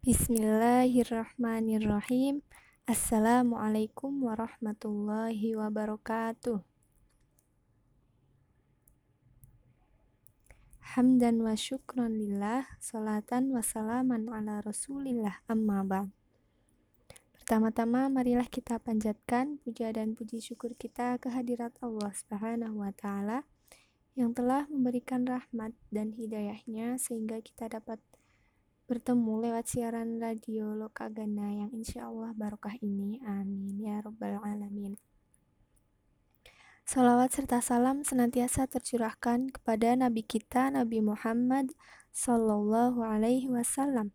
Bismillahirrahmanirrahim. Assalamualaikum warahmatullahi wabarakatuh. Hamdan wa syukran lillah, salatan wa salaman ala rasulillah amma ba'd. Pertama-tama marilah kita panjatkan puja dan puji syukur kita kehadirat Allah Subhanahu wa taala yang telah memberikan rahmat dan hidayahnya sehingga kita dapat bertemu lewat siaran radio Lokagana yang insya Allah barokah ini. Amin. Ya Rabbal Alamin. Salawat serta salam senantiasa tercurahkan kepada Nabi kita Nabi Muhammad Sallallahu Alaihi Wasallam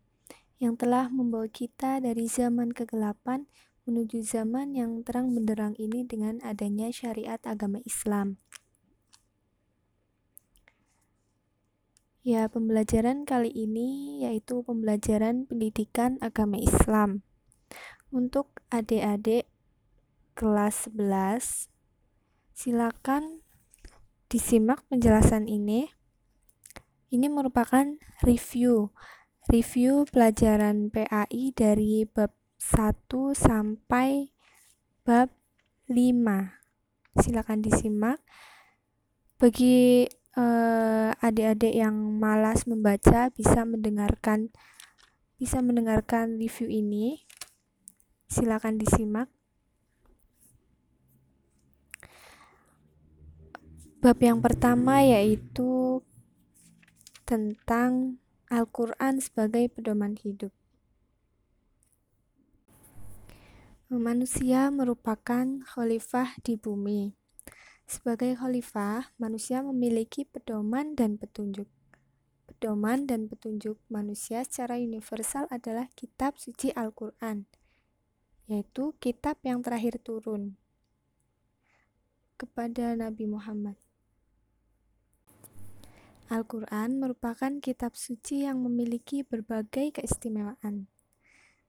yang telah membawa kita dari zaman kegelapan menuju zaman yang terang benderang ini dengan adanya syariat agama Islam. Ya, pembelajaran kali ini yaitu pembelajaran pendidikan agama Islam. Untuk adik-adik kelas 11, silakan disimak penjelasan ini. Ini merupakan review review pelajaran PAI dari bab 1 sampai bab 5. Silakan disimak. Bagi uh, adik-adik yang malas membaca bisa mendengarkan bisa mendengarkan review ini. Silakan disimak. Bab yang pertama yaitu tentang Al-Quran sebagai pedoman hidup. Manusia merupakan khalifah di bumi. Sebagai khalifah, manusia memiliki pedoman dan petunjuk. Pedoman dan petunjuk manusia secara universal adalah kitab suci Al-Quran, yaitu kitab yang terakhir turun kepada Nabi Muhammad. Al-Quran merupakan kitab suci yang memiliki berbagai keistimewaan.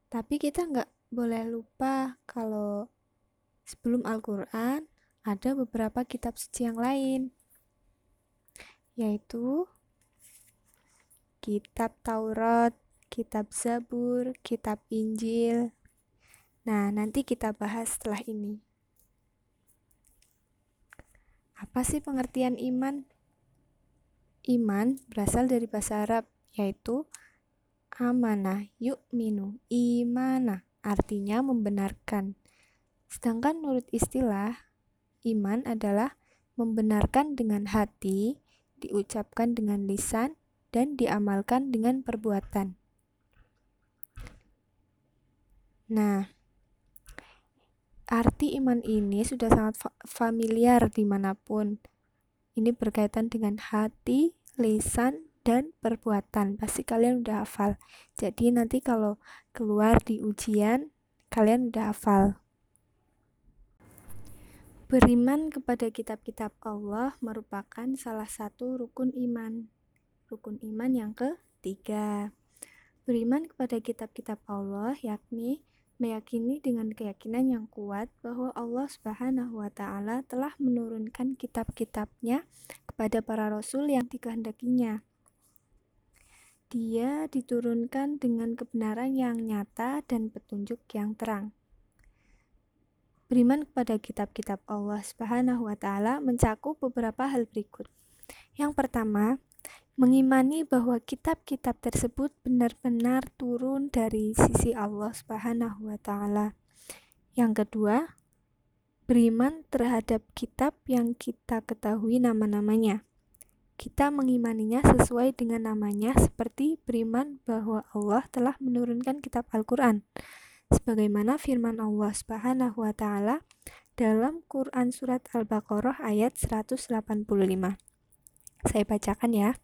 Tapi kita nggak boleh lupa kalau sebelum Al-Quran ada beberapa kitab suci yang lain, yaitu kitab Taurat, kitab Zabur, kitab Injil. Nah, nanti kita bahas setelah ini. Apa sih pengertian iman? Iman berasal dari bahasa Arab, yaitu amanah, yuk minu, imana, artinya membenarkan. Sedangkan menurut istilah, Iman adalah membenarkan dengan hati, diucapkan dengan lisan, dan diamalkan dengan perbuatan. Nah, arti iman ini sudah sangat fa familiar di mana pun. Ini berkaitan dengan hati, lisan, dan perbuatan. Pasti kalian udah hafal. Jadi nanti kalau keluar di ujian, kalian udah hafal. Beriman kepada kitab-kitab Allah merupakan salah satu rukun iman. Rukun iman yang ketiga. Beriman kepada kitab-kitab Allah yakni meyakini dengan keyakinan yang kuat bahwa Allah Subhanahu wa taala telah menurunkan kitab-kitabnya kepada para rasul yang dikehendakinya. Dia diturunkan dengan kebenaran yang nyata dan petunjuk yang terang. Beriman kepada kitab-kitab Allah Subhanahu wa taala mencakup beberapa hal berikut. Yang pertama, mengimani bahwa kitab-kitab tersebut benar-benar turun dari sisi Allah Subhanahu wa taala. Yang kedua, beriman terhadap kitab yang kita ketahui nama-namanya. Kita mengimaninya sesuai dengan namanya seperti beriman bahwa Allah telah menurunkan kitab Al-Qur'an sebagaimana firman Allah Subhanahu wa taala dalam Quran surat Al-Baqarah ayat 185. Saya bacakan ya.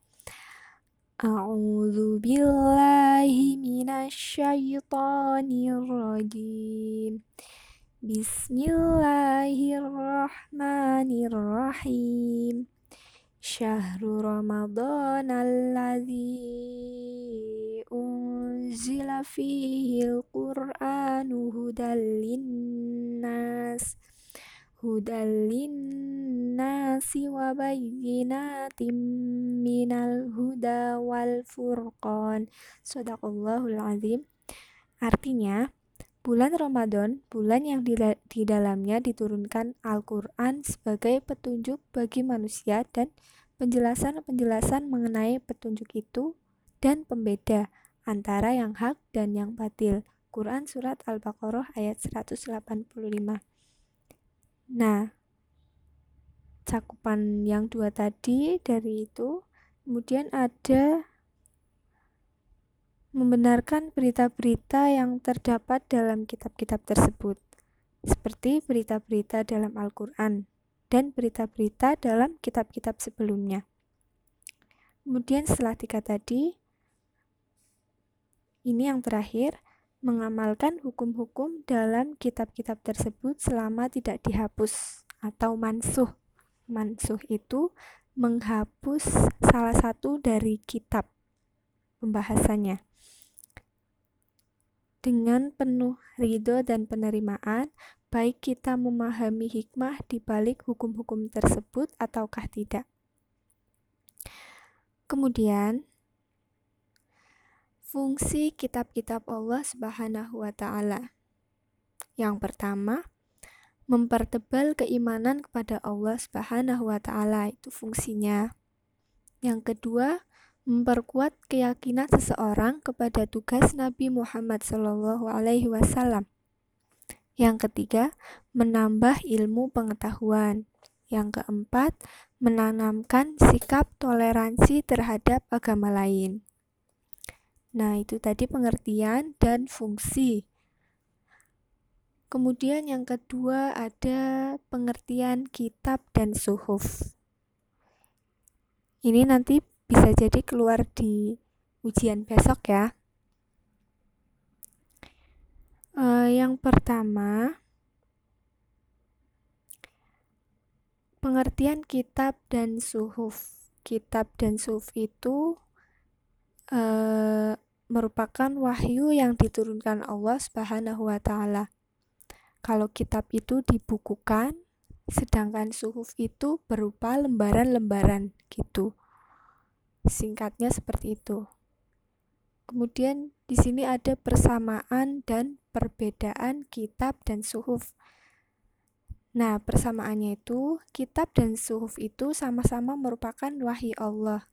A'udzu billahi minasyaitonir rajim. Bismillahirrahmanirrahim. Syahrul Ramadan alladzi unzila fihi al-Qur'anu hudal linnas hudal linnasi wa minal huda wal furqan sadaqallahul azim Artinya, bulan Ramadan, bulan yang di, dalamnya diturunkan Al-Quran sebagai petunjuk bagi manusia dan penjelasan-penjelasan mengenai petunjuk itu dan pembeda antara yang hak dan yang batil. Quran Surat Al-Baqarah ayat 185 Nah, cakupan yang dua tadi dari itu, kemudian ada membenarkan berita-berita yang terdapat dalam kitab-kitab tersebut, seperti berita-berita dalam Al-Quran dan berita-berita dalam kitab-kitab sebelumnya. Kemudian setelah tiga tadi, ini yang terakhir, mengamalkan hukum-hukum dalam kitab-kitab tersebut selama tidak dihapus atau mansuh. Mansuh itu menghapus salah satu dari kitab pembahasannya. Dengan penuh ridho dan penerimaan, baik kita memahami hikmah di balik hukum-hukum tersebut ataukah tidak. Kemudian, Fungsi kitab-kitab Allah Subhanahu wa taala. Yang pertama, mempertebal keimanan kepada Allah Subhanahu wa taala itu fungsinya. Yang kedua, memperkuat keyakinan seseorang kepada tugas Nabi Muhammad SAW. Yang ketiga, menambah ilmu pengetahuan. Yang keempat, menanamkan sikap toleransi terhadap agama lain. Nah, itu tadi pengertian dan fungsi. Kemudian yang kedua ada pengertian kitab dan suhuf. Ini nanti bisa jadi keluar di ujian besok ya. Uh, yang pertama, pengertian kitab dan suhuf. Kitab dan suhuf itu uh, merupakan wahyu yang diturunkan Allah Subhanahu wa taala. Kalau kitab itu dibukukan, sedangkan suhuf itu berupa lembaran-lembaran gitu. Singkatnya seperti itu. Kemudian di sini ada persamaan dan perbedaan kitab dan suhuf. Nah, persamaannya itu kitab dan suhuf itu sama-sama merupakan wahyu Allah.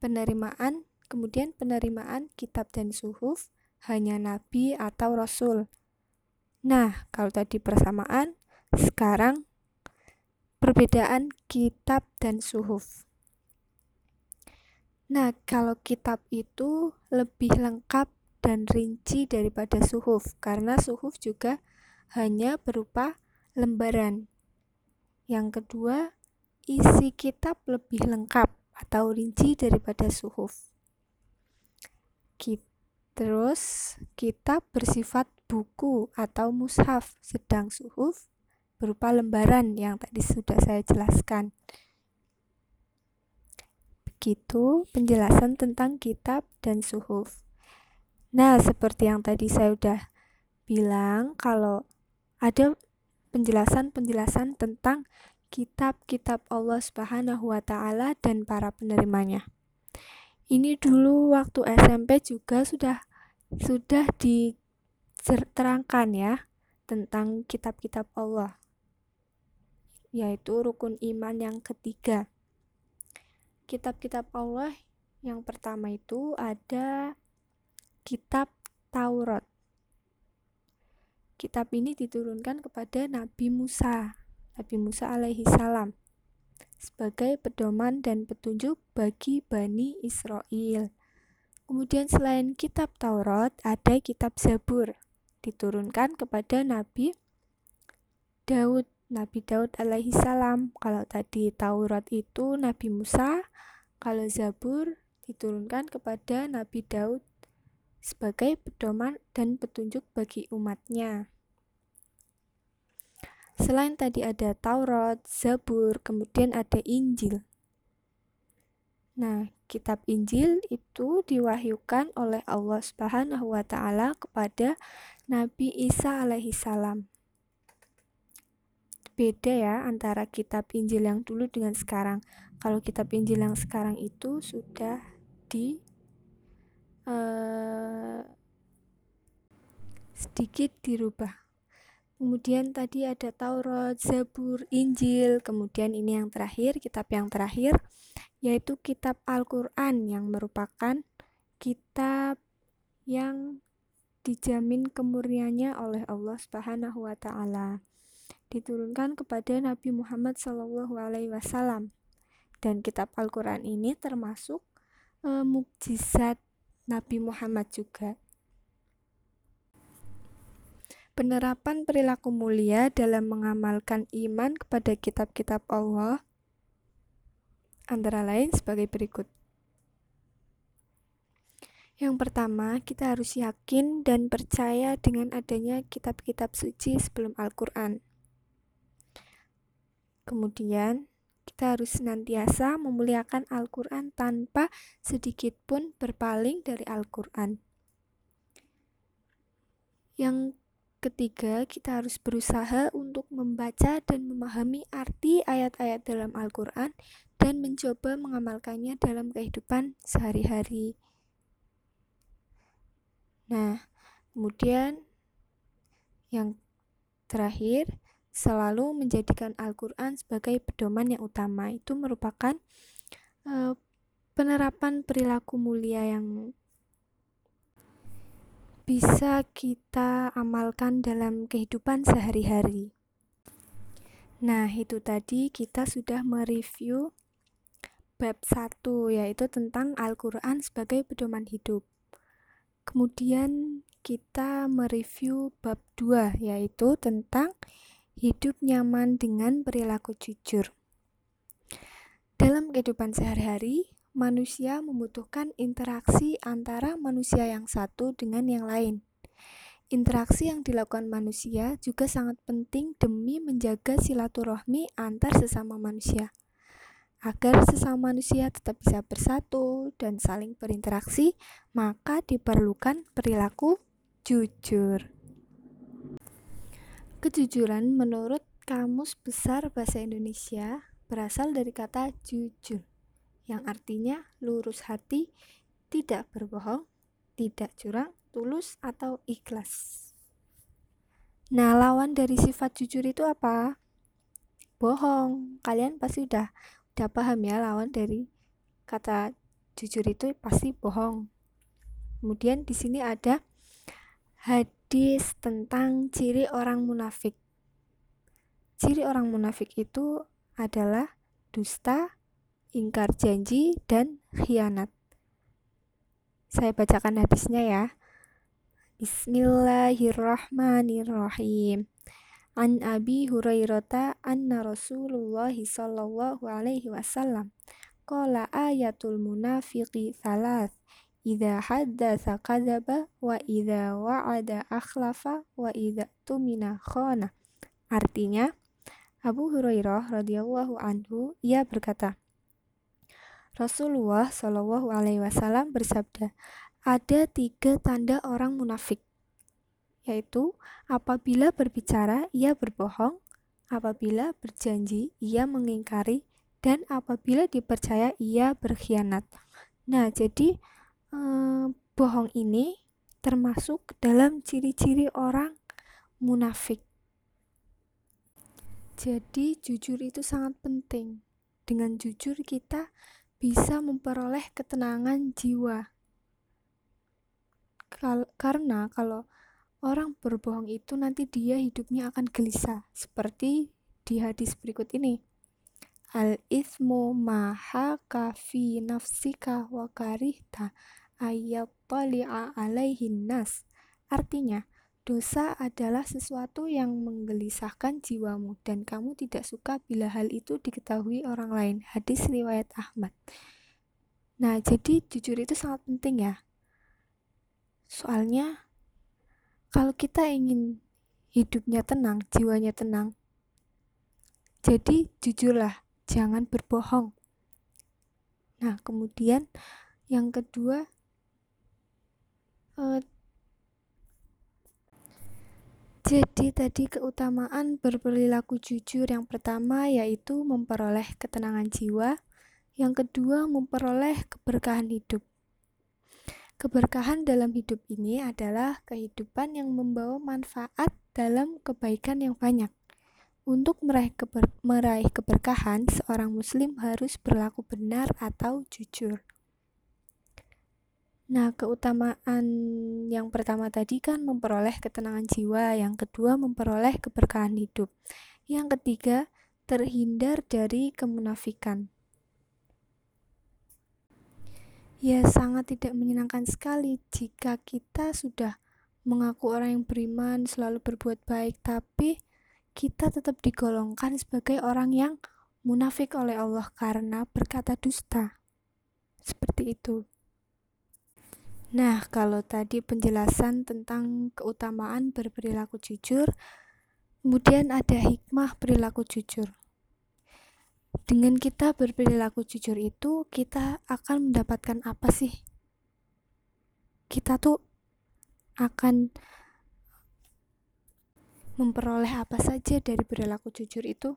Penerimaan Kemudian penerimaan kitab dan suhuf hanya nabi atau rasul. Nah, kalau tadi persamaan, sekarang perbedaan kitab dan suhuf. Nah, kalau kitab itu lebih lengkap dan rinci daripada suhuf, karena suhuf juga hanya berupa lembaran. Yang kedua, isi kitab lebih lengkap atau rinci daripada suhuf. Terus kitab bersifat buku atau mushaf, sedang suhuf berupa lembaran yang tadi sudah saya jelaskan. Begitu penjelasan tentang kitab dan suhuf. Nah, seperti yang tadi saya sudah bilang, kalau ada penjelasan-penjelasan tentang kitab-kitab Allah Subhanahu wa taala dan para penerimanya. Ini dulu waktu SMP juga sudah sudah diterangkan ya tentang kitab-kitab Allah yaitu rukun iman yang ketiga. Kitab-kitab Allah yang pertama itu ada kitab Taurat. Kitab ini diturunkan kepada Nabi Musa, Nabi Musa alaihi salam sebagai pedoman dan petunjuk bagi Bani Israel. Kemudian selain kitab Taurat, ada kitab Zabur, diturunkan kepada Nabi Daud, Nabi Daud alaihi salam. Kalau tadi Taurat itu Nabi Musa, kalau Zabur diturunkan kepada Nabi Daud sebagai pedoman dan petunjuk bagi umatnya. Selain tadi ada Taurat, Zabur, kemudian ada Injil. Nah, kitab Injil itu diwahyukan oleh Allah Subhanahu wa taala kepada Nabi Isa alaihi salam. Beda ya antara kitab Injil yang dulu dengan sekarang. Kalau kitab Injil yang sekarang itu sudah di uh, sedikit dirubah. Kemudian tadi ada Taurat, Zabur, Injil, kemudian ini yang terakhir, kitab yang terakhir yaitu kitab Al-Qur'an yang merupakan kitab yang dijamin kemurniannya oleh Allah Subhanahu wa taala. Diturunkan kepada Nabi Muhammad wasallam. Dan kitab Al-Qur'an ini termasuk e, mukjizat Nabi Muhammad juga. Penerapan perilaku mulia dalam mengamalkan iman kepada kitab-kitab Allah antara lain sebagai berikut. Yang pertama, kita harus yakin dan percaya dengan adanya kitab-kitab suci sebelum Al-Quran. Kemudian, kita harus senantiasa memuliakan Al-Quran tanpa sedikit pun berpaling dari Al-Quran. Yang Ketiga, kita harus berusaha untuk membaca dan memahami arti ayat-ayat dalam Al-Quran dan mencoba mengamalkannya dalam kehidupan sehari-hari. Nah, kemudian yang terakhir, selalu menjadikan Al-Quran sebagai pedoman yang utama. Itu merupakan uh, penerapan perilaku mulia yang bisa kita amalkan dalam kehidupan sehari-hari. Nah, itu tadi kita sudah mereview bab 1 yaitu tentang Al-Qur'an sebagai pedoman hidup. Kemudian kita mereview bab 2 yaitu tentang hidup nyaman dengan perilaku jujur. Dalam kehidupan sehari-hari, manusia membutuhkan interaksi antara manusia yang satu dengan yang lain. Interaksi yang dilakukan manusia juga sangat penting demi menjaga silaturahmi antar sesama manusia. Agar sesama manusia tetap bisa bersatu dan saling berinteraksi, maka diperlukan perilaku jujur. Kejujuran menurut Kamus Besar Bahasa Indonesia berasal dari kata jujur yang artinya lurus hati, tidak berbohong, tidak curang, tulus, atau ikhlas. Nah, lawan dari sifat jujur itu apa? Bohong. Kalian pasti udah udah paham ya lawan dari kata jujur itu pasti bohong. Kemudian di sini ada hadis tentang ciri orang munafik. Ciri orang munafik itu adalah dusta, ingkar janji, dan khianat. Saya bacakan hadisnya ya. Bismillahirrahmanirrahim. An Abi Hurairah anna Rasulullah sallallahu alaihi wasallam qala ayatul munafiqi thalath idza haddatsa kadzaba wa idza wa'ada akhlafa wa idza tumina. Artinya, Abu Hurairah radhiyallahu anhu ia berkata, Rasulullah Shallallahu Alaihi Wasallam bersabda, ada tiga tanda orang munafik, yaitu apabila berbicara ia berbohong, apabila berjanji ia mengingkari, dan apabila dipercaya ia berkhianat. Nah, jadi eh, bohong ini termasuk dalam ciri-ciri orang munafik. Jadi, jujur itu sangat penting. Dengan jujur, kita bisa memperoleh ketenangan jiwa. Kal karena kalau orang berbohong itu nanti dia hidupnya akan gelisah, seperti di hadis berikut ini. Al ismu maha kafi nafsika wa karihta tali'a alaihin nas. Artinya, Dosa adalah sesuatu yang menggelisahkan jiwamu dan kamu tidak suka bila hal itu diketahui orang lain. Hadis riwayat Ahmad. Nah, jadi jujur itu sangat penting ya. Soalnya kalau kita ingin hidupnya tenang, jiwanya tenang, jadi jujurlah, jangan berbohong. Nah, kemudian yang kedua, eh, jadi tadi keutamaan berperilaku jujur yang pertama yaitu memperoleh ketenangan jiwa, yang kedua memperoleh keberkahan hidup. Keberkahan dalam hidup ini adalah kehidupan yang membawa manfaat dalam kebaikan yang banyak. Untuk meraih, keber meraih keberkahan, seorang Muslim harus berlaku benar atau jujur. Nah, keutamaan yang pertama tadi kan memperoleh ketenangan jiwa, yang kedua memperoleh keberkahan hidup, yang ketiga terhindar dari kemunafikan. Ya, sangat tidak menyenangkan sekali jika kita sudah mengaku orang yang beriman, selalu berbuat baik, tapi kita tetap digolongkan sebagai orang yang munafik oleh Allah karena berkata dusta. Seperti itu. Nah, kalau tadi penjelasan tentang keutamaan berperilaku jujur, kemudian ada hikmah perilaku jujur. Dengan kita berperilaku jujur itu kita akan mendapatkan apa sih? Kita tuh akan memperoleh apa saja dari perilaku jujur itu.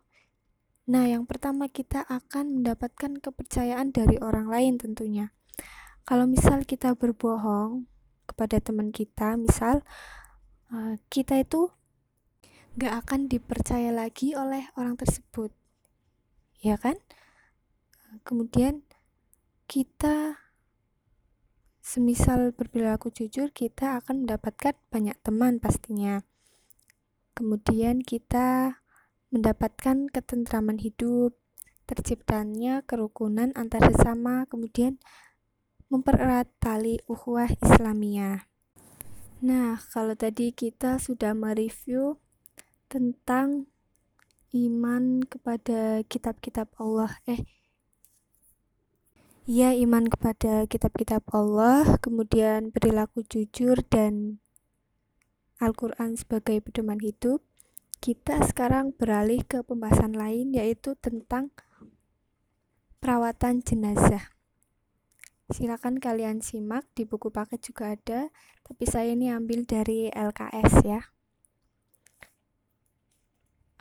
Nah yang pertama kita akan mendapatkan kepercayaan dari orang lain tentunya kalau misal kita berbohong kepada teman kita misal uh, kita itu gak akan dipercaya lagi oleh orang tersebut. Ya kan? Kemudian kita semisal berperilaku jujur kita akan mendapatkan banyak teman pastinya. Kemudian kita mendapatkan ketentraman hidup terciptanya kerukunan antar sesama kemudian mempererat tali ukhuwah Islamiyah. Nah kalau tadi kita sudah mereview tentang iman kepada kitab-kitab Allah eh ya iman kepada kitab-kitab Allah kemudian perilaku jujur dan Al-Quran sebagai pedoman hidup kita sekarang beralih ke pembahasan lain yaitu tentang perawatan jenazah silakan kalian simak di buku paket juga ada tapi saya ini ambil dari LKS ya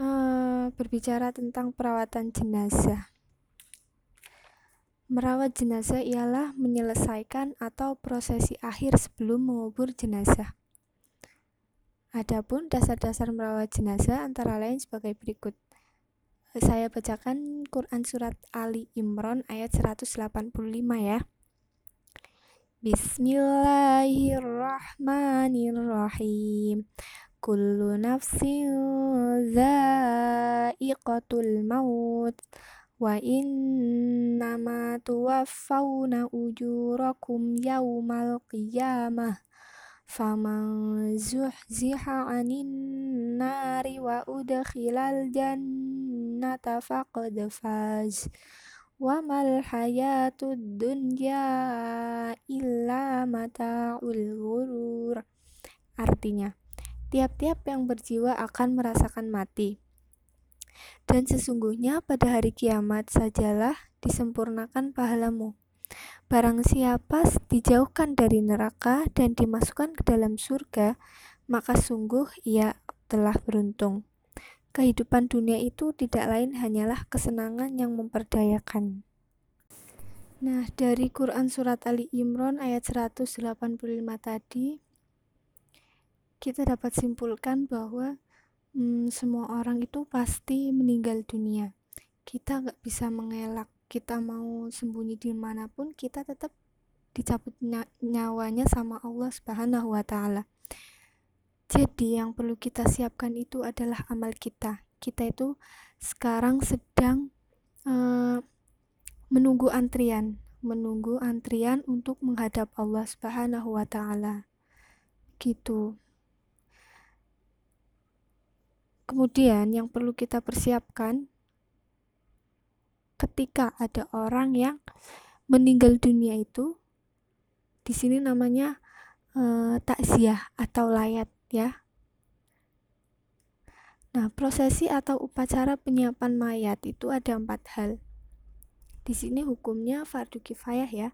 uh, berbicara tentang perawatan jenazah. Merawat jenazah ialah menyelesaikan atau prosesi akhir sebelum mengubur jenazah. Adapun dasar-dasar merawat jenazah antara lain sebagai berikut. Saya bacakan Quran surat Ali Imran ayat 185 ya. Bismillahirrahmanirrahim. Kullu nafsin za'iqatul maut wa innama tuwaffawna ujurakum yawmal qiyamah faman zuhziha 'anil nari wa udkhilal jannata faqad faz wa mal hayatud dunya illa mata'ul ghurur artinya tiap-tiap yang berjiwa akan merasakan mati. Dan sesungguhnya pada hari kiamat sajalah disempurnakan pahalamu. Barang siapa dijauhkan dari neraka dan dimasukkan ke dalam surga, maka sungguh ia telah beruntung. Kehidupan dunia itu tidak lain hanyalah kesenangan yang memperdayakan. Nah, dari Quran Surat Ali Imran ayat 185 tadi, kita dapat simpulkan bahwa hmm, semua orang itu pasti meninggal dunia. Kita nggak bisa mengelak, kita mau sembunyi di mana pun, kita tetap dicabut nyawanya sama Allah Subhanahu wa Ta'ala. Jadi, yang perlu kita siapkan itu adalah amal kita. Kita itu sekarang sedang uh, menunggu antrian, menunggu antrian untuk menghadap Allah Subhanahu wa Ta'ala. Gitu. Kemudian yang perlu kita persiapkan ketika ada orang yang meninggal dunia itu di sini namanya e, takziah atau layat ya. Nah, prosesi atau upacara penyiapan mayat itu ada empat hal. Di sini hukumnya fardu kifayah ya.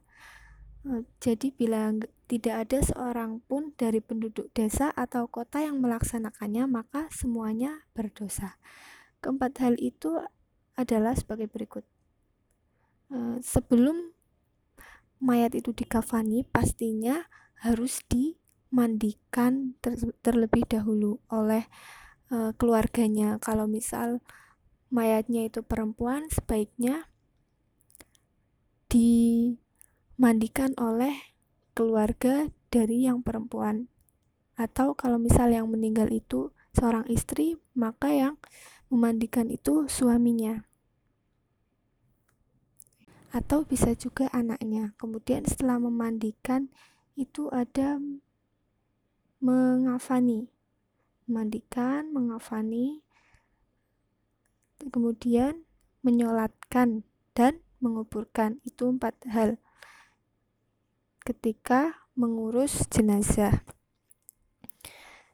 Eh, jadi bila tidak ada seorang pun dari penduduk desa atau kota yang melaksanakannya, maka semuanya berdosa. Keempat hal itu adalah sebagai berikut. Eh, sebelum mayat itu dikafani pastinya harus dimandikan ter terlebih dahulu oleh e, keluarganya. Kalau misal mayatnya itu perempuan sebaiknya dimandikan oleh keluarga dari yang perempuan. Atau kalau misal yang meninggal itu seorang istri maka yang memandikan itu suaminya. Atau bisa juga anaknya. Kemudian setelah memandikan itu ada mengafani. Memandikan, mengafani, kemudian menyolatkan dan menguburkan. Itu empat hal ketika mengurus jenazah.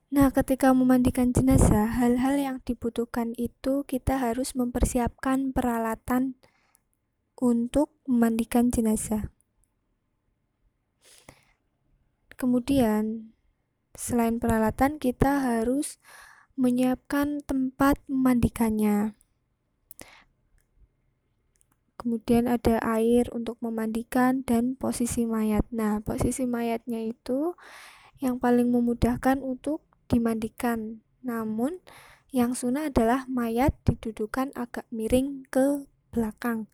Nah, ketika memandikan jenazah, hal-hal yang dibutuhkan itu kita harus mempersiapkan peralatan untuk memandikan jenazah. Kemudian, selain peralatan, kita harus menyiapkan tempat memandikannya. Kemudian ada air untuk memandikan dan posisi mayat. Nah, posisi mayatnya itu yang paling memudahkan untuk dimandikan. Namun, yang sunnah adalah mayat didudukan agak miring ke belakang.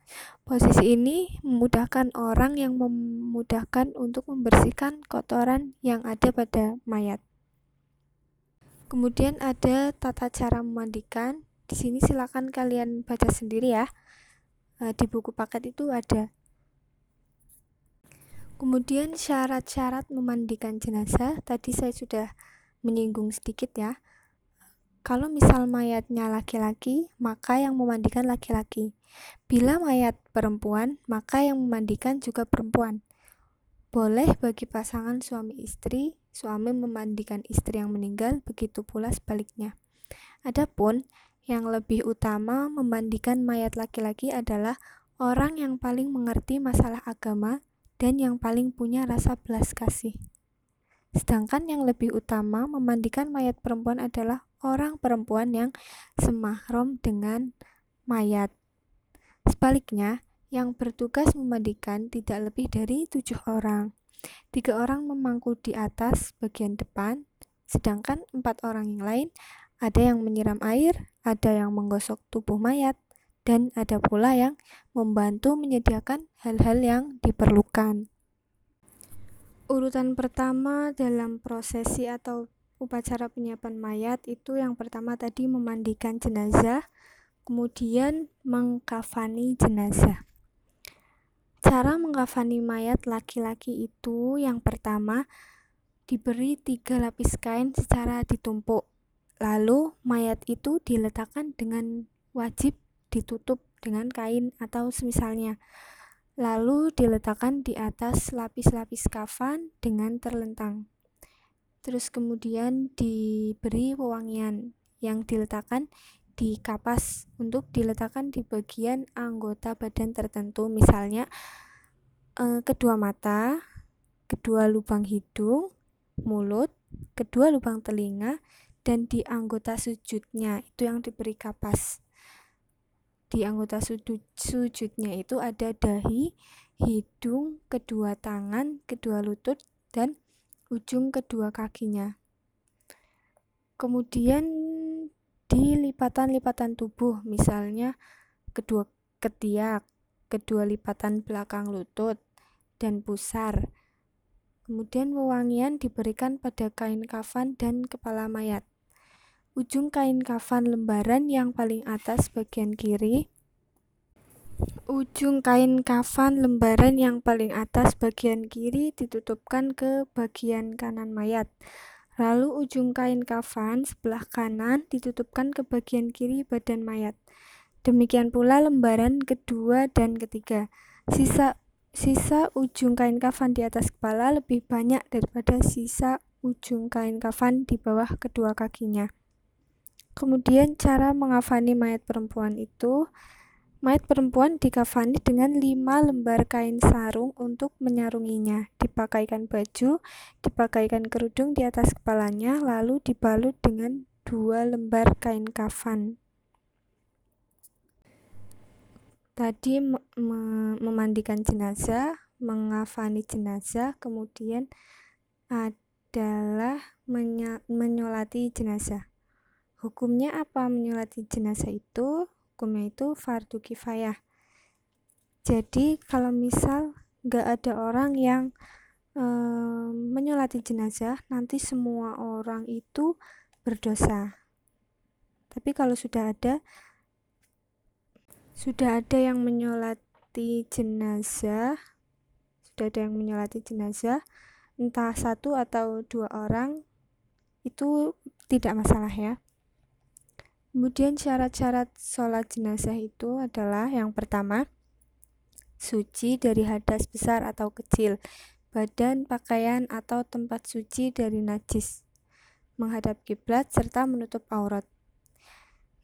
Posisi ini memudahkan orang yang memudahkan untuk membersihkan kotoran yang ada pada mayat. Kemudian ada tata cara memandikan. Di sini silakan kalian baca sendiri ya. E, di buku paket itu ada. Kemudian syarat-syarat memandikan jenazah tadi saya sudah menyinggung sedikit ya. Kalau misal mayatnya laki-laki, maka yang memandikan laki-laki. Bila mayat perempuan, maka yang memandikan juga perempuan. Boleh bagi pasangan suami istri, suami memandikan istri yang meninggal, begitu pula sebaliknya. Adapun yang lebih utama memandikan mayat laki-laki adalah orang yang paling mengerti masalah agama dan yang paling punya rasa belas kasih. Sedangkan yang lebih utama memandikan mayat perempuan adalah orang perempuan yang semahram dengan mayat. Sebaliknya, yang bertugas memandikan tidak lebih dari tujuh orang. Tiga orang memangku di atas bagian depan, sedangkan empat orang yang lain ada yang menyiram air, ada yang menggosok tubuh mayat, dan ada pula yang membantu menyediakan hal-hal yang diperlukan. Urutan pertama dalam prosesi atau upacara penyiapan mayat itu yang pertama tadi memandikan jenazah, kemudian mengkafani jenazah. Cara mengkafani mayat laki-laki itu yang pertama diberi tiga lapis kain secara ditumpuk. Lalu mayat itu diletakkan dengan wajib ditutup dengan kain atau semisalnya. Lalu diletakkan di atas lapis-lapis kafan dengan terlentang terus kemudian diberi wewangian yang diletakkan di kapas untuk diletakkan di bagian anggota badan tertentu misalnya eh, kedua mata, kedua lubang hidung, mulut, kedua lubang telinga dan di anggota sujudnya itu yang diberi kapas. Di anggota sudut sujudnya itu ada dahi, hidung, kedua tangan, kedua lutut dan ujung kedua kakinya. Kemudian di lipatan-lipatan tubuh, misalnya kedua ketiak, kedua lipatan belakang lutut, dan pusar. Kemudian wewangian diberikan pada kain kafan dan kepala mayat. Ujung kain kafan lembaran yang paling atas bagian kiri Ujung kain kafan lembaran yang paling atas bagian kiri ditutupkan ke bagian kanan mayat. Lalu ujung kain kafan sebelah kanan ditutupkan ke bagian kiri badan mayat. Demikian pula lembaran kedua dan ketiga. Sisa sisa ujung kain kafan di atas kepala lebih banyak daripada sisa ujung kain kafan di bawah kedua kakinya. Kemudian cara mengafani mayat perempuan itu Mayat perempuan dikafani dengan lima lembar kain sarung untuk menyarunginya. Dipakaikan baju, dipakaikan kerudung di atas kepalanya, lalu dibalut dengan dua lembar kain kafan. Tadi memandikan jenazah, mengafani jenazah, kemudian adalah menyolati jenazah. Hukumnya apa menyolati jenazah itu? Hukumnya itu fardu kifayah. Jadi kalau misal nggak ada orang yang um, menyolati jenazah, nanti semua orang itu berdosa. Tapi kalau sudah ada sudah ada yang menyolati jenazah, sudah ada yang menyolati jenazah, entah satu atau dua orang, itu tidak masalah ya. Kemudian syarat-syarat sholat jenazah itu adalah yang pertama, suci dari hadas besar atau kecil, badan, pakaian, atau tempat suci dari najis, menghadap kiblat, serta menutup aurat.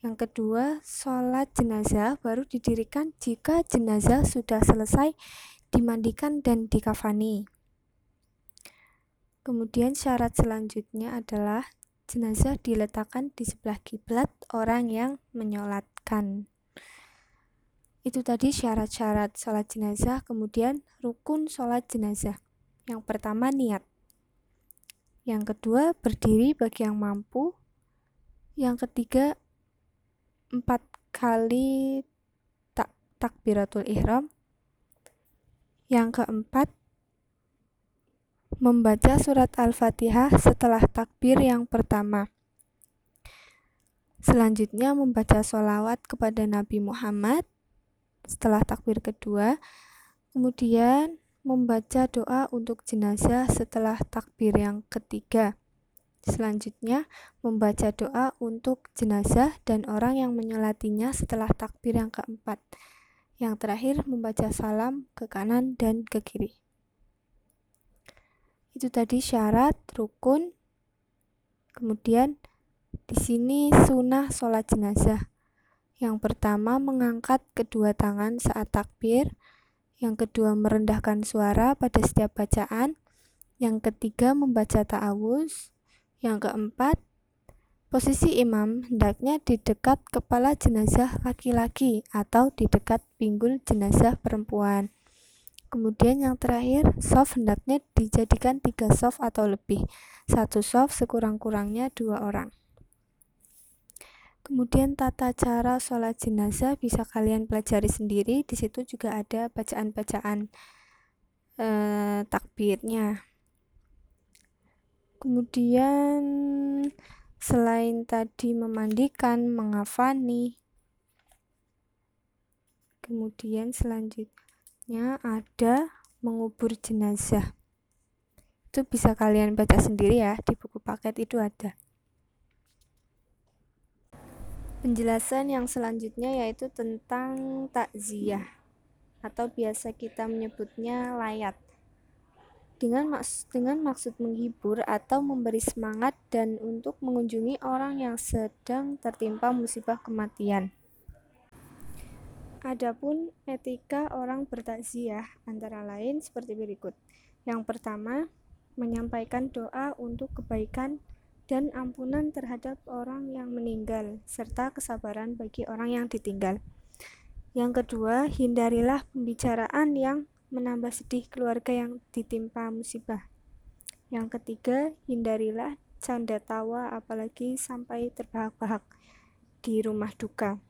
Yang kedua, sholat jenazah baru didirikan jika jenazah sudah selesai dimandikan dan dikafani. Kemudian syarat selanjutnya adalah jenazah diletakkan di sebelah kiblat orang yang menyolatkan. Itu tadi syarat-syarat sholat jenazah, kemudian rukun sholat jenazah. Yang pertama niat. Yang kedua berdiri bagi yang mampu. Yang ketiga empat kali tak takbiratul ihram. Yang keempat, membaca surat Al-Fatihah setelah takbir yang pertama. Selanjutnya membaca sholawat kepada Nabi Muhammad setelah takbir kedua. Kemudian membaca doa untuk jenazah setelah takbir yang ketiga. Selanjutnya, membaca doa untuk jenazah dan orang yang menyolatinya setelah takbir yang keempat. Yang terakhir, membaca salam ke kanan dan ke kiri. Itu tadi syarat, rukun. Kemudian, di sini sunnah sholat jenazah. Yang pertama, mengangkat kedua tangan saat takbir. Yang kedua, merendahkan suara pada setiap bacaan. Yang ketiga, membaca ta'awuz. Yang keempat, posisi imam hendaknya di dekat kepala jenazah laki-laki atau di dekat pinggul jenazah perempuan. Kemudian yang terakhir, soft hendaknya dijadikan tiga soft atau lebih. Satu soft sekurang-kurangnya dua orang. Kemudian tata cara sholat jenazah bisa kalian pelajari sendiri. Di situ juga ada bacaan-bacaan eh, takbirnya. Kemudian selain tadi memandikan, mengafani, kemudian selanjutnya ada mengubur jenazah. Itu bisa kalian baca sendiri ya, di buku paket itu ada. Penjelasan yang selanjutnya yaitu tentang takziah atau biasa kita menyebutnya layat dengan maks dengan maksud menghibur atau memberi semangat dan untuk mengunjungi orang yang sedang tertimpa musibah kematian. Adapun etika orang bertakziah antara lain seperti berikut. Yang pertama, menyampaikan doa untuk kebaikan dan ampunan terhadap orang yang meninggal serta kesabaran bagi orang yang ditinggal. Yang kedua, hindarilah pembicaraan yang menambah sedih keluarga yang ditimpa musibah. Yang ketiga, hindarilah canda tawa apalagi sampai terbahak-bahak di rumah duka.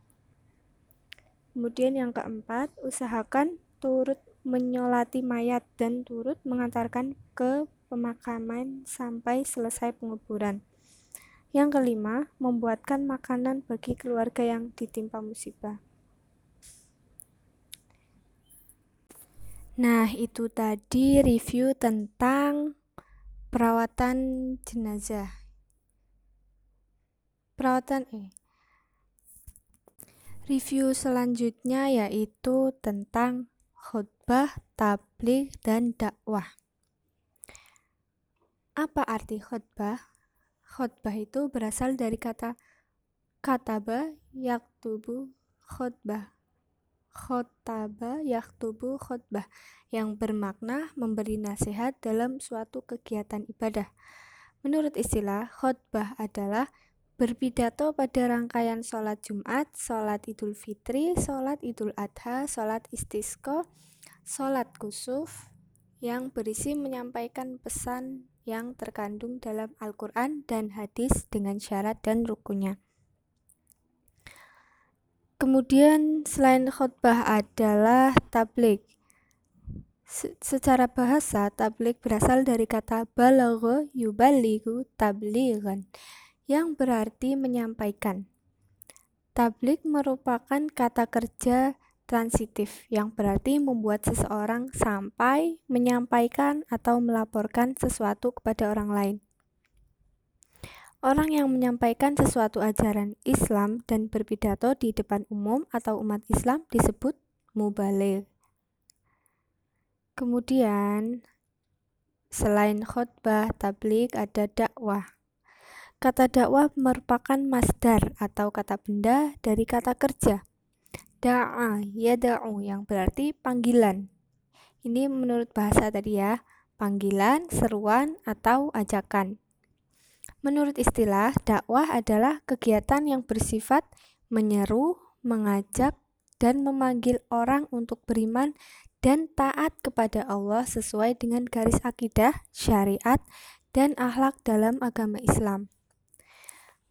Kemudian yang keempat, usahakan turut menyolati mayat dan turut mengantarkan ke pemakaman sampai selesai penguburan. Yang kelima, membuatkan makanan bagi keluarga yang ditimpa musibah. Nah, itu tadi review tentang perawatan jenazah. Perawatan eh Review selanjutnya yaitu tentang khutbah, tabligh, dan dakwah. Apa arti khutbah? Khutbah itu berasal dari kata kataba yaktubu khutbah khotaba yaktubu khutbah yang bermakna memberi nasihat dalam suatu kegiatan ibadah. Menurut istilah, khutbah adalah berpidato pada rangkaian sholat Jumat, sholat Idul Fitri, sholat Idul Adha, sholat istisqa, sholat kusuf, yang berisi menyampaikan pesan yang terkandung dalam Al-Quran dan hadis dengan syarat dan rukunnya. Kemudian selain khutbah adalah tablik. secara bahasa, tablik berasal dari kata balagho yubaligu tabligan yang berarti menyampaikan. Tablik merupakan kata kerja transitif yang berarti membuat seseorang sampai menyampaikan atau melaporkan sesuatu kepada orang lain. Orang yang menyampaikan sesuatu ajaran Islam dan berpidato di depan umum atau umat Islam disebut mubaligh. Kemudian, selain khutbah tablik ada dakwah. Kata dakwah merupakan masdar atau kata benda dari kata kerja. Da'a, yada'u yang berarti panggilan. Ini menurut bahasa tadi ya, panggilan, seruan, atau ajakan. Menurut istilah, dakwah adalah kegiatan yang bersifat menyeru, mengajak, dan memanggil orang untuk beriman dan taat kepada Allah sesuai dengan garis akidah, syariat, dan akhlak dalam agama Islam.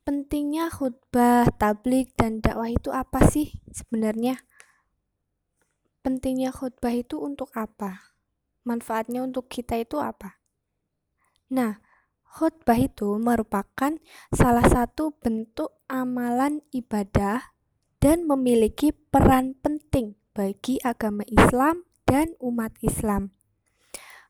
Pentingnya khutbah, tablik, dan dakwah itu apa sih sebenarnya? Pentingnya khutbah itu untuk apa? Manfaatnya untuk kita itu apa? Nah, Khutbah itu merupakan salah satu bentuk amalan ibadah dan memiliki peran penting bagi agama Islam dan umat Islam.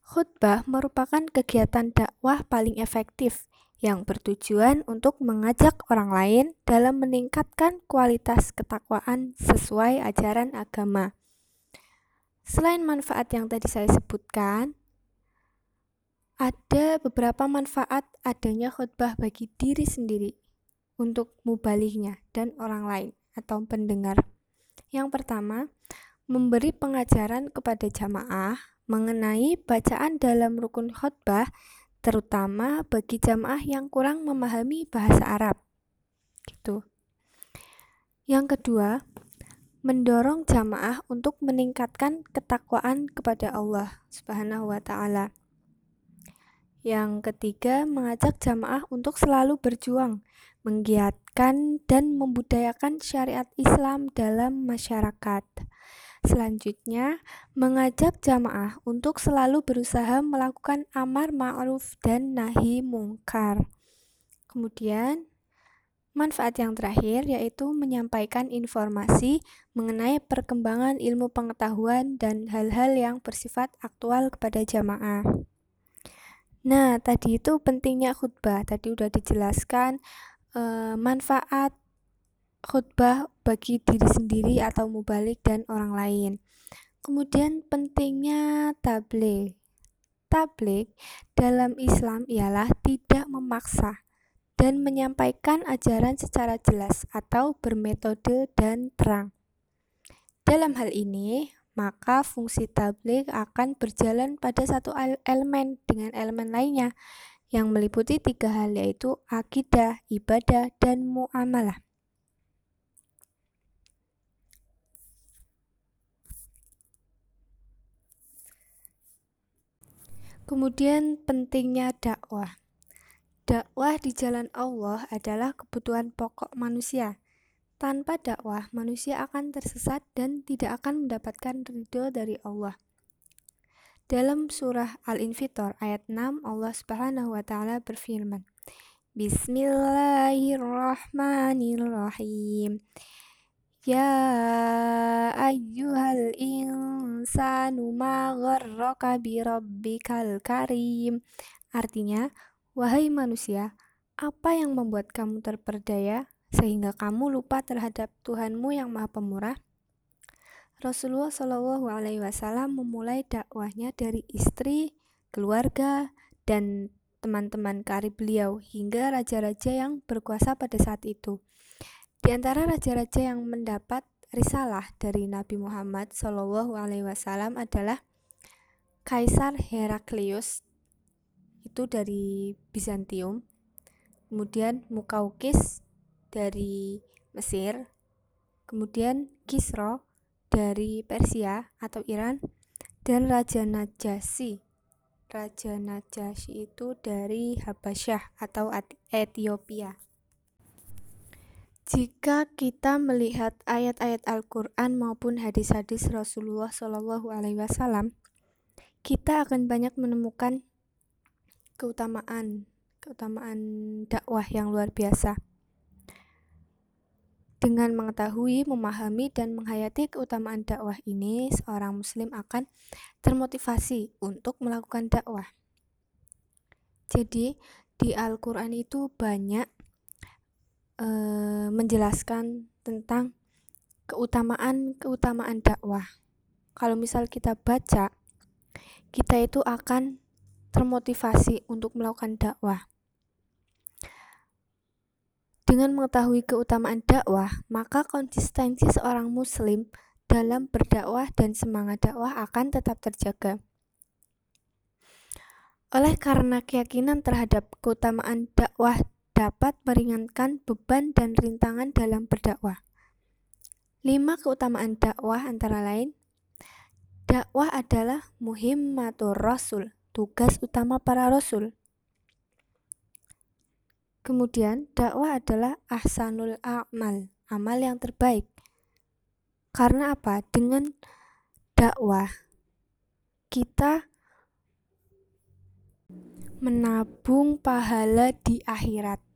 Khutbah merupakan kegiatan dakwah paling efektif yang bertujuan untuk mengajak orang lain dalam meningkatkan kualitas ketakwaan sesuai ajaran agama. Selain manfaat yang tadi saya sebutkan, ada beberapa manfaat adanya khutbah bagi diri sendiri untuk mubaliknya dan orang lain atau pendengar. Yang pertama, memberi pengajaran kepada jamaah mengenai bacaan dalam rukun khutbah terutama bagi jamaah yang kurang memahami bahasa Arab. Gitu. Yang kedua, mendorong jamaah untuk meningkatkan ketakwaan kepada Allah Subhanahu wa taala. Yang ketiga, mengajak jamaah untuk selalu berjuang, menggiatkan dan membudayakan syariat Islam dalam masyarakat. Selanjutnya, mengajak jamaah untuk selalu berusaha melakukan amar ma'ruf dan nahi mungkar. Kemudian, manfaat yang terakhir yaitu menyampaikan informasi mengenai perkembangan ilmu pengetahuan dan hal-hal yang bersifat aktual kepada jamaah. Nah, tadi itu pentingnya khutbah. Tadi udah dijelaskan e, manfaat khutbah bagi diri sendiri atau mubalik dan orang lain. Kemudian pentingnya tabligh. Tabligh dalam Islam ialah tidak memaksa dan menyampaikan ajaran secara jelas atau bermetode dan terang. Dalam hal ini, maka fungsi tablik akan berjalan pada satu elemen dengan elemen lainnya yang meliputi tiga hal yaitu akidah, ibadah, dan muamalah. Kemudian pentingnya dakwah. Dakwah di jalan Allah adalah kebutuhan pokok manusia tanpa dakwah, manusia akan tersesat dan tidak akan mendapatkan ridho dari Allah. Dalam surah Al-Infitor ayat 6 Allah Subhanahu wa taala berfirman, Bismillahirrahmanirrahim. Ya ayyuhal insanu ma gharraka bi rabbikal karim. Artinya, wahai manusia, apa yang membuat kamu terperdaya sehingga kamu lupa terhadap Tuhanmu yang Maha Pemurah. Rasulullah Shallallahu Alaihi Wasallam memulai dakwahnya dari istri, keluarga, dan teman-teman karib beliau hingga raja-raja yang berkuasa pada saat itu. Di antara raja-raja yang mendapat risalah dari Nabi Muhammad Shallallahu Alaihi Wasallam adalah Kaisar Heraklius itu dari Bizantium, kemudian Mukaukis dari Mesir, kemudian Kisro dari Persia atau Iran, dan Raja Najasyi Raja Najasyi itu dari Habasyah atau Ethiopia. Jika kita melihat ayat-ayat Al-Quran maupun hadis-hadis Rasulullah Shallallahu Alaihi Wasallam, kita akan banyak menemukan keutamaan keutamaan dakwah yang luar biasa. Dengan mengetahui, memahami, dan menghayati keutamaan dakwah ini, seorang Muslim akan termotivasi untuk melakukan dakwah. Jadi, di Al-Quran itu banyak e, menjelaskan tentang keutamaan-keutamaan dakwah. Kalau misal kita baca, kita itu akan termotivasi untuk melakukan dakwah. Dengan mengetahui keutamaan dakwah, maka konsistensi seorang muslim dalam berdakwah dan semangat dakwah akan tetap terjaga. Oleh karena keyakinan terhadap keutamaan dakwah dapat meringankan beban dan rintangan dalam berdakwah. Lima keutamaan dakwah antara lain Dakwah adalah muhimmatur rasul, tugas utama para rasul. Kemudian, dakwah adalah ahsanul a'mal, amal yang terbaik. Karena apa? Dengan dakwah kita menabung pahala di akhirat.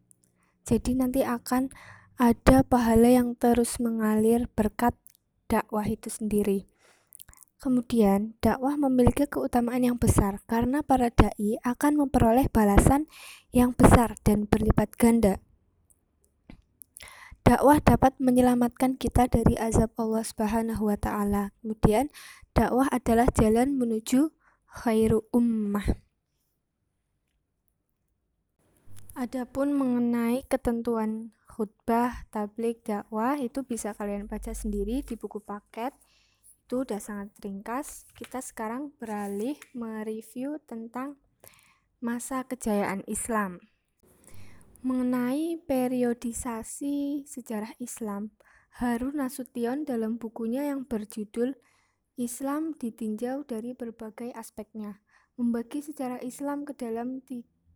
Jadi nanti akan ada pahala yang terus mengalir berkat dakwah itu sendiri. Kemudian, dakwah memiliki keutamaan yang besar karena para dai akan memperoleh balasan yang besar dan berlipat ganda. Dakwah dapat menyelamatkan kita dari azab Allah Subhanahu wa taala. Kemudian, dakwah adalah jalan menuju khairu ummah. Adapun mengenai ketentuan khutbah, tablik, dakwah itu bisa kalian baca sendiri di buku paket itu udah sangat ringkas. Kita sekarang beralih mereview tentang masa kejayaan Islam. Mengenai periodisasi sejarah Islam, Harun Nasution dalam bukunya yang berjudul Islam ditinjau dari berbagai aspeknya, membagi sejarah Islam ke dalam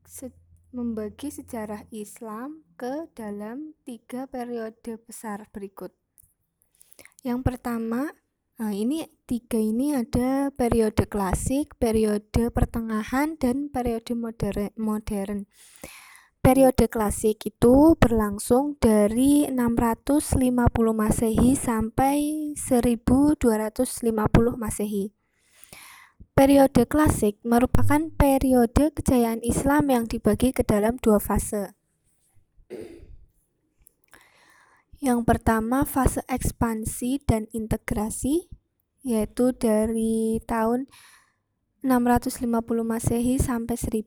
se, membagi sejarah Islam ke dalam tiga periode besar berikut. Yang pertama, Nah, ini tiga ini ada periode klasik, periode pertengahan, dan periode modern. Periode klasik itu berlangsung dari 650 Masehi sampai 1250 Masehi. Periode klasik merupakan periode kejayaan Islam yang dibagi ke dalam dua fase. Yang pertama fase ekspansi dan integrasi yaitu dari tahun 650 Masehi sampai 1000.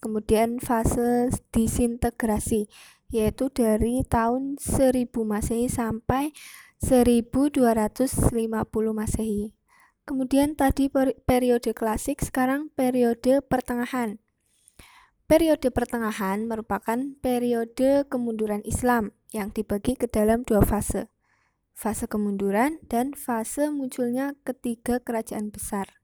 Kemudian fase disintegrasi yaitu dari tahun 1000 Masehi sampai 1250 Masehi. Kemudian tadi periode klasik, sekarang periode pertengahan. Periode pertengahan merupakan periode kemunduran Islam yang dibagi ke dalam dua fase, fase kemunduran dan fase munculnya ketiga kerajaan besar.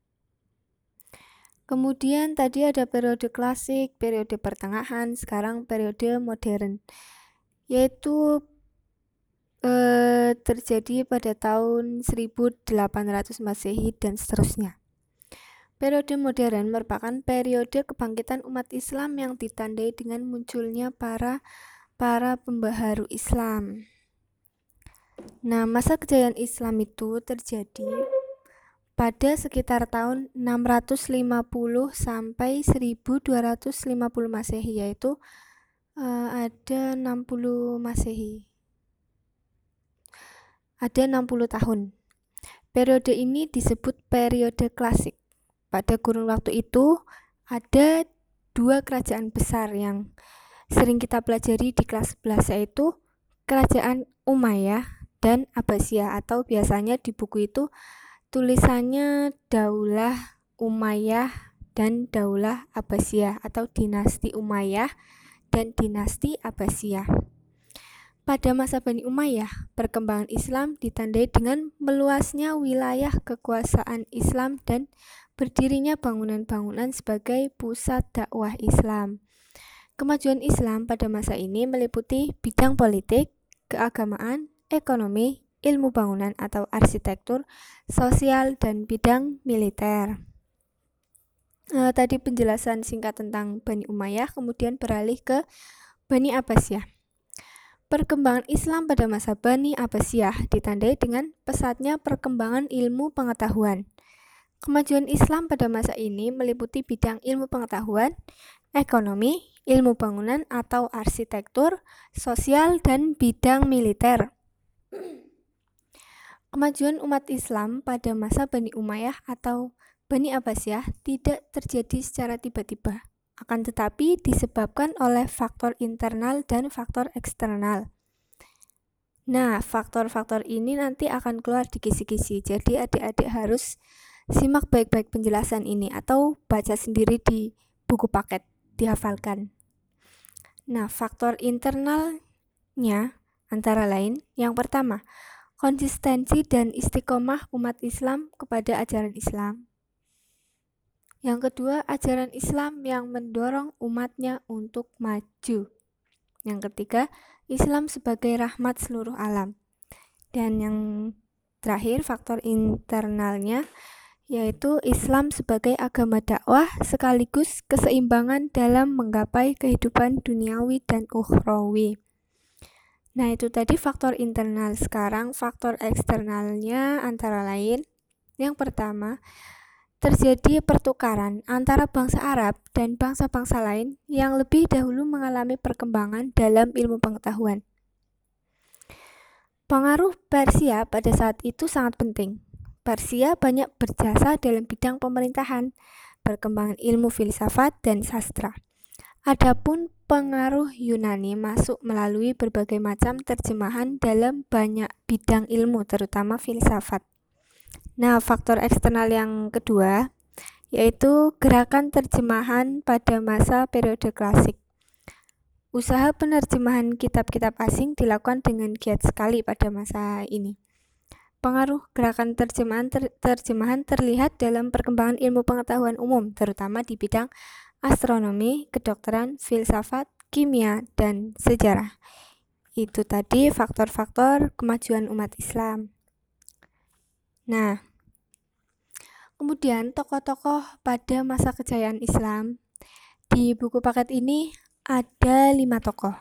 Kemudian tadi ada periode klasik, periode pertengahan, sekarang periode modern, yaitu terjadi pada tahun 1800 Masehi dan seterusnya. Periode modern merupakan periode kebangkitan umat Islam yang ditandai dengan munculnya para para pembaharu Islam. Nah, masa kejayaan Islam itu terjadi pada sekitar tahun 650 sampai 1250 Masehi yaitu uh, ada 60 Masehi. Ada 60 tahun. Periode ini disebut periode klasik. Pada kurun waktu itu ada dua kerajaan besar yang sering kita pelajari di kelas 11 yaitu Kerajaan Umayyah dan Abbasiyah atau biasanya di buku itu tulisannya Daulah Umayyah dan Daulah Abbasiyah atau dinasti Umayyah dan dinasti Abbasiyah. Pada masa Bani Umayyah, perkembangan Islam ditandai dengan meluasnya wilayah kekuasaan Islam dan berdirinya bangunan-bangunan sebagai pusat dakwah Islam. Kemajuan Islam pada masa ini meliputi bidang politik, keagamaan, ekonomi, ilmu bangunan atau arsitektur, sosial, dan bidang militer. Uh, tadi penjelasan singkat tentang Bani Umayyah, kemudian beralih ke Bani Abbasiyah. Perkembangan Islam pada masa Bani Abbasiyah ditandai dengan pesatnya perkembangan ilmu pengetahuan. Kemajuan Islam pada masa ini meliputi bidang ilmu pengetahuan, ekonomi, ilmu bangunan atau arsitektur, sosial, dan bidang militer. Kemajuan umat Islam pada masa Bani Umayyah atau Bani Abbasiyah tidak terjadi secara tiba-tiba, akan tetapi disebabkan oleh faktor internal dan faktor eksternal. Nah, faktor-faktor ini nanti akan keluar di kisi-kisi, jadi adik-adik harus simak baik-baik penjelasan ini atau baca sendiri di buku paket dihafalkan. Nah, faktor internalnya antara lain yang pertama, konsistensi dan istiqomah umat Islam kepada ajaran Islam. Yang kedua, ajaran Islam yang mendorong umatnya untuk maju. Yang ketiga, Islam sebagai rahmat seluruh alam. Dan yang terakhir, faktor internalnya yaitu Islam sebagai agama dakwah sekaligus keseimbangan dalam menggapai kehidupan duniawi dan ukhrawi. Nah, itu tadi faktor internal. Sekarang faktor eksternalnya antara lain yang pertama, terjadi pertukaran antara bangsa Arab dan bangsa-bangsa lain yang lebih dahulu mengalami perkembangan dalam ilmu pengetahuan. Pengaruh Persia pada saat itu sangat penting Persia banyak berjasa dalam bidang pemerintahan, perkembangan ilmu filsafat, dan sastra. Adapun pengaruh Yunani masuk melalui berbagai macam terjemahan dalam banyak bidang ilmu, terutama filsafat. Nah, faktor eksternal yang kedua yaitu gerakan terjemahan pada masa periode klasik. Usaha penerjemahan kitab-kitab asing dilakukan dengan giat sekali pada masa ini. Pengaruh gerakan terjemahan ter terjemahan terlihat dalam perkembangan ilmu pengetahuan umum, terutama di bidang astronomi, kedokteran, filsafat, kimia, dan sejarah. Itu tadi faktor-faktor kemajuan umat Islam. Nah, kemudian tokoh-tokoh pada masa kejayaan Islam di buku paket ini ada lima tokoh.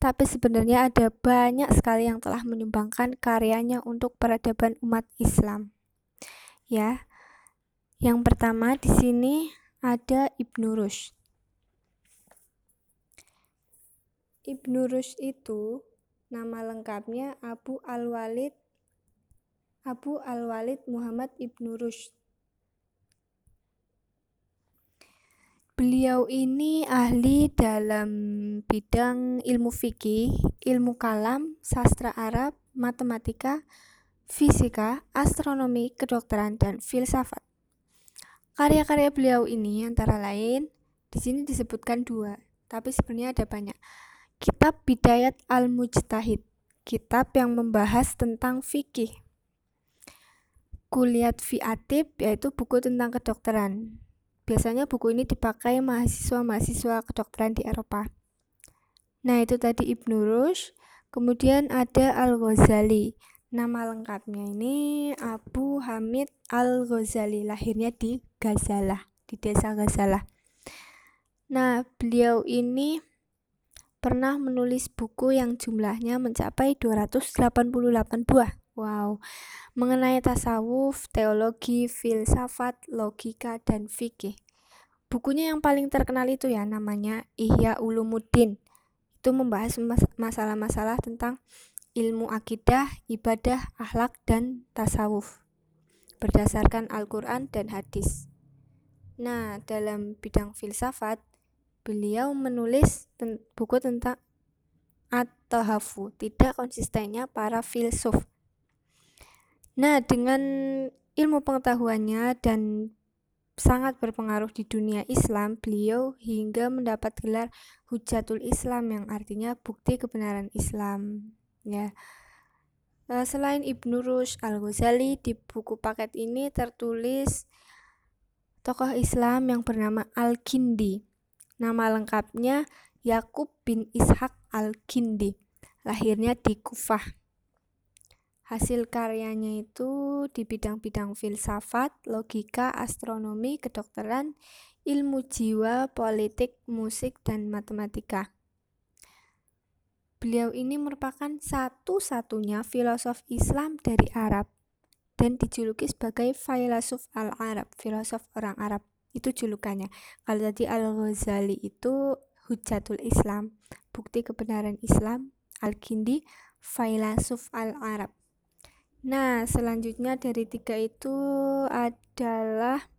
Tapi sebenarnya ada banyak sekali yang telah menyumbangkan karyanya untuk peradaban umat Islam. Ya. Yang pertama di sini ada Ibnu Rushd. Ibnu Rushd itu nama lengkapnya Abu Al-Walid Abu Al-Walid Muhammad Ibnu Rushd. Beliau ini ahli dalam bidang ilmu fikih, ilmu kalam, sastra Arab, matematika, fisika, astronomi, kedokteran, dan filsafat. Karya-karya beliau ini antara lain di sini disebutkan dua, tapi sebenarnya ada banyak. Kitab Bidayat Al-Mujtahid, kitab yang membahas tentang fikih. Kuliat Fi'atib, yaitu buku tentang kedokteran. Biasanya buku ini dipakai mahasiswa-mahasiswa kedokteran di Eropa. Nah, itu tadi Ibnu Rushd. Kemudian ada Al-Ghazali. Nama lengkapnya ini Abu Hamid Al-Ghazali. Lahirnya di Gazalah, di desa Gazalah. Nah, beliau ini pernah menulis buku yang jumlahnya mencapai 288 buah. Wow, mengenai tasawuf, teologi, filsafat, logika, dan fikih. Bukunya yang paling terkenal itu ya namanya Ihya Ulumuddin. Itu membahas masalah-masalah tentang ilmu akidah, ibadah, akhlak, dan tasawuf berdasarkan Al-Quran dan hadis. Nah, dalam bidang filsafat, beliau menulis buku tentang at-tahafu, tidak konsistennya para filsuf Nah, dengan ilmu pengetahuannya dan sangat berpengaruh di dunia Islam, beliau hingga mendapat gelar Hujatul Islam yang artinya bukti kebenaran Islam. Ya. Eh, selain Ibnu Rushd Al-Ghazali di buku paket ini tertulis tokoh Islam yang bernama Al-Kindi. Nama lengkapnya Yakub bin Ishak Al-Kindi. Lahirnya di Kufah. Hasil karyanya itu di bidang-bidang filsafat, logika, astronomi, kedokteran, ilmu jiwa, politik, musik, dan matematika. Beliau ini merupakan satu-satunya filosof Islam dari Arab dan dijuluki sebagai filosof al-Arab, filosof orang Arab. Itu julukannya. Kalau tadi Al-Ghazali itu Hujatul Islam, bukti kebenaran Islam. Al-Kindi, filosof al-Arab. Nah, selanjutnya dari tiga itu adalah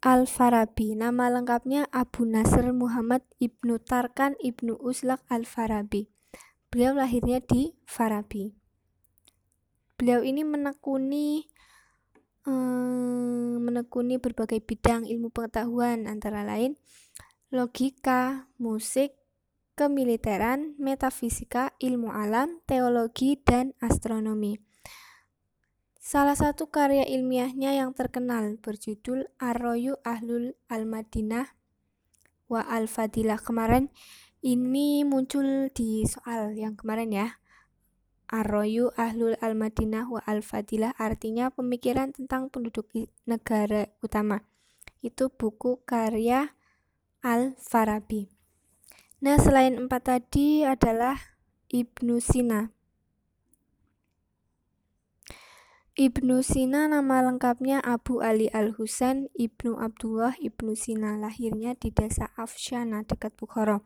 Al-Farabi. Nama lengkapnya Abu Nasr Muhammad Ibnu Tarkan Ibnu Uslak Al-Farabi. Beliau lahirnya di Farabi. Beliau ini menekuni hmm, menekuni berbagai bidang ilmu pengetahuan antara lain logika, musik, kemiliteran, metafisika, ilmu alam, teologi, dan astronomi. Salah satu karya ilmiahnya yang terkenal berjudul Arroyu Ahlul Al-Madinah wa Al-Fadilah. Kemarin ini muncul di soal yang kemarin ya. Arroyu Ahlul Al-Madinah wa Al-Fadilah artinya pemikiran tentang penduduk negara utama. Itu buku karya Al-Farabi. Nah, selain empat tadi adalah Ibnu Sina. Ibnu Sina nama lengkapnya Abu Ali Al-Husain Ibnu Abdullah Ibnu Sina, lahirnya di desa Afshana dekat Bukhara.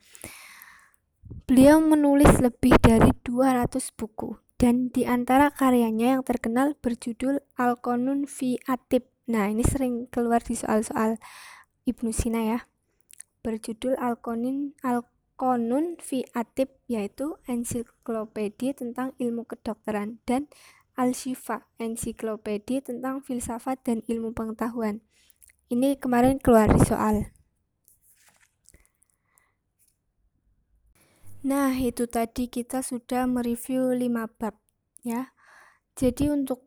Beliau menulis lebih dari 200 buku dan di antara karyanya yang terkenal berjudul Al-Qanun fi Atib. Nah, ini sering keluar di soal-soal Ibnu Sina ya. Berjudul Al-Qanun Al-Qanun fi Atib yaitu ensiklopedia tentang ilmu kedokteran dan Al-Shifa, ensiklopedia tentang filsafat dan ilmu pengetahuan. Ini kemarin keluar di soal. Nah, itu tadi kita sudah mereview 5 bab ya. Jadi untuk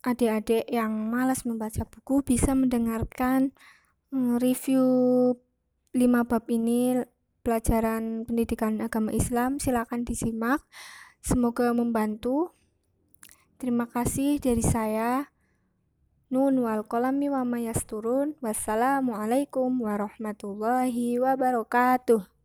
adik-adik yang malas membaca buku bisa mendengarkan mm, review 5 bab ini pelajaran pendidikan agama Islam. Silakan disimak. Semoga membantu. Terima kasih dari saya. Nun wal kolami wa mayasturun. Wassalamualaikum warahmatullahi wabarakatuh.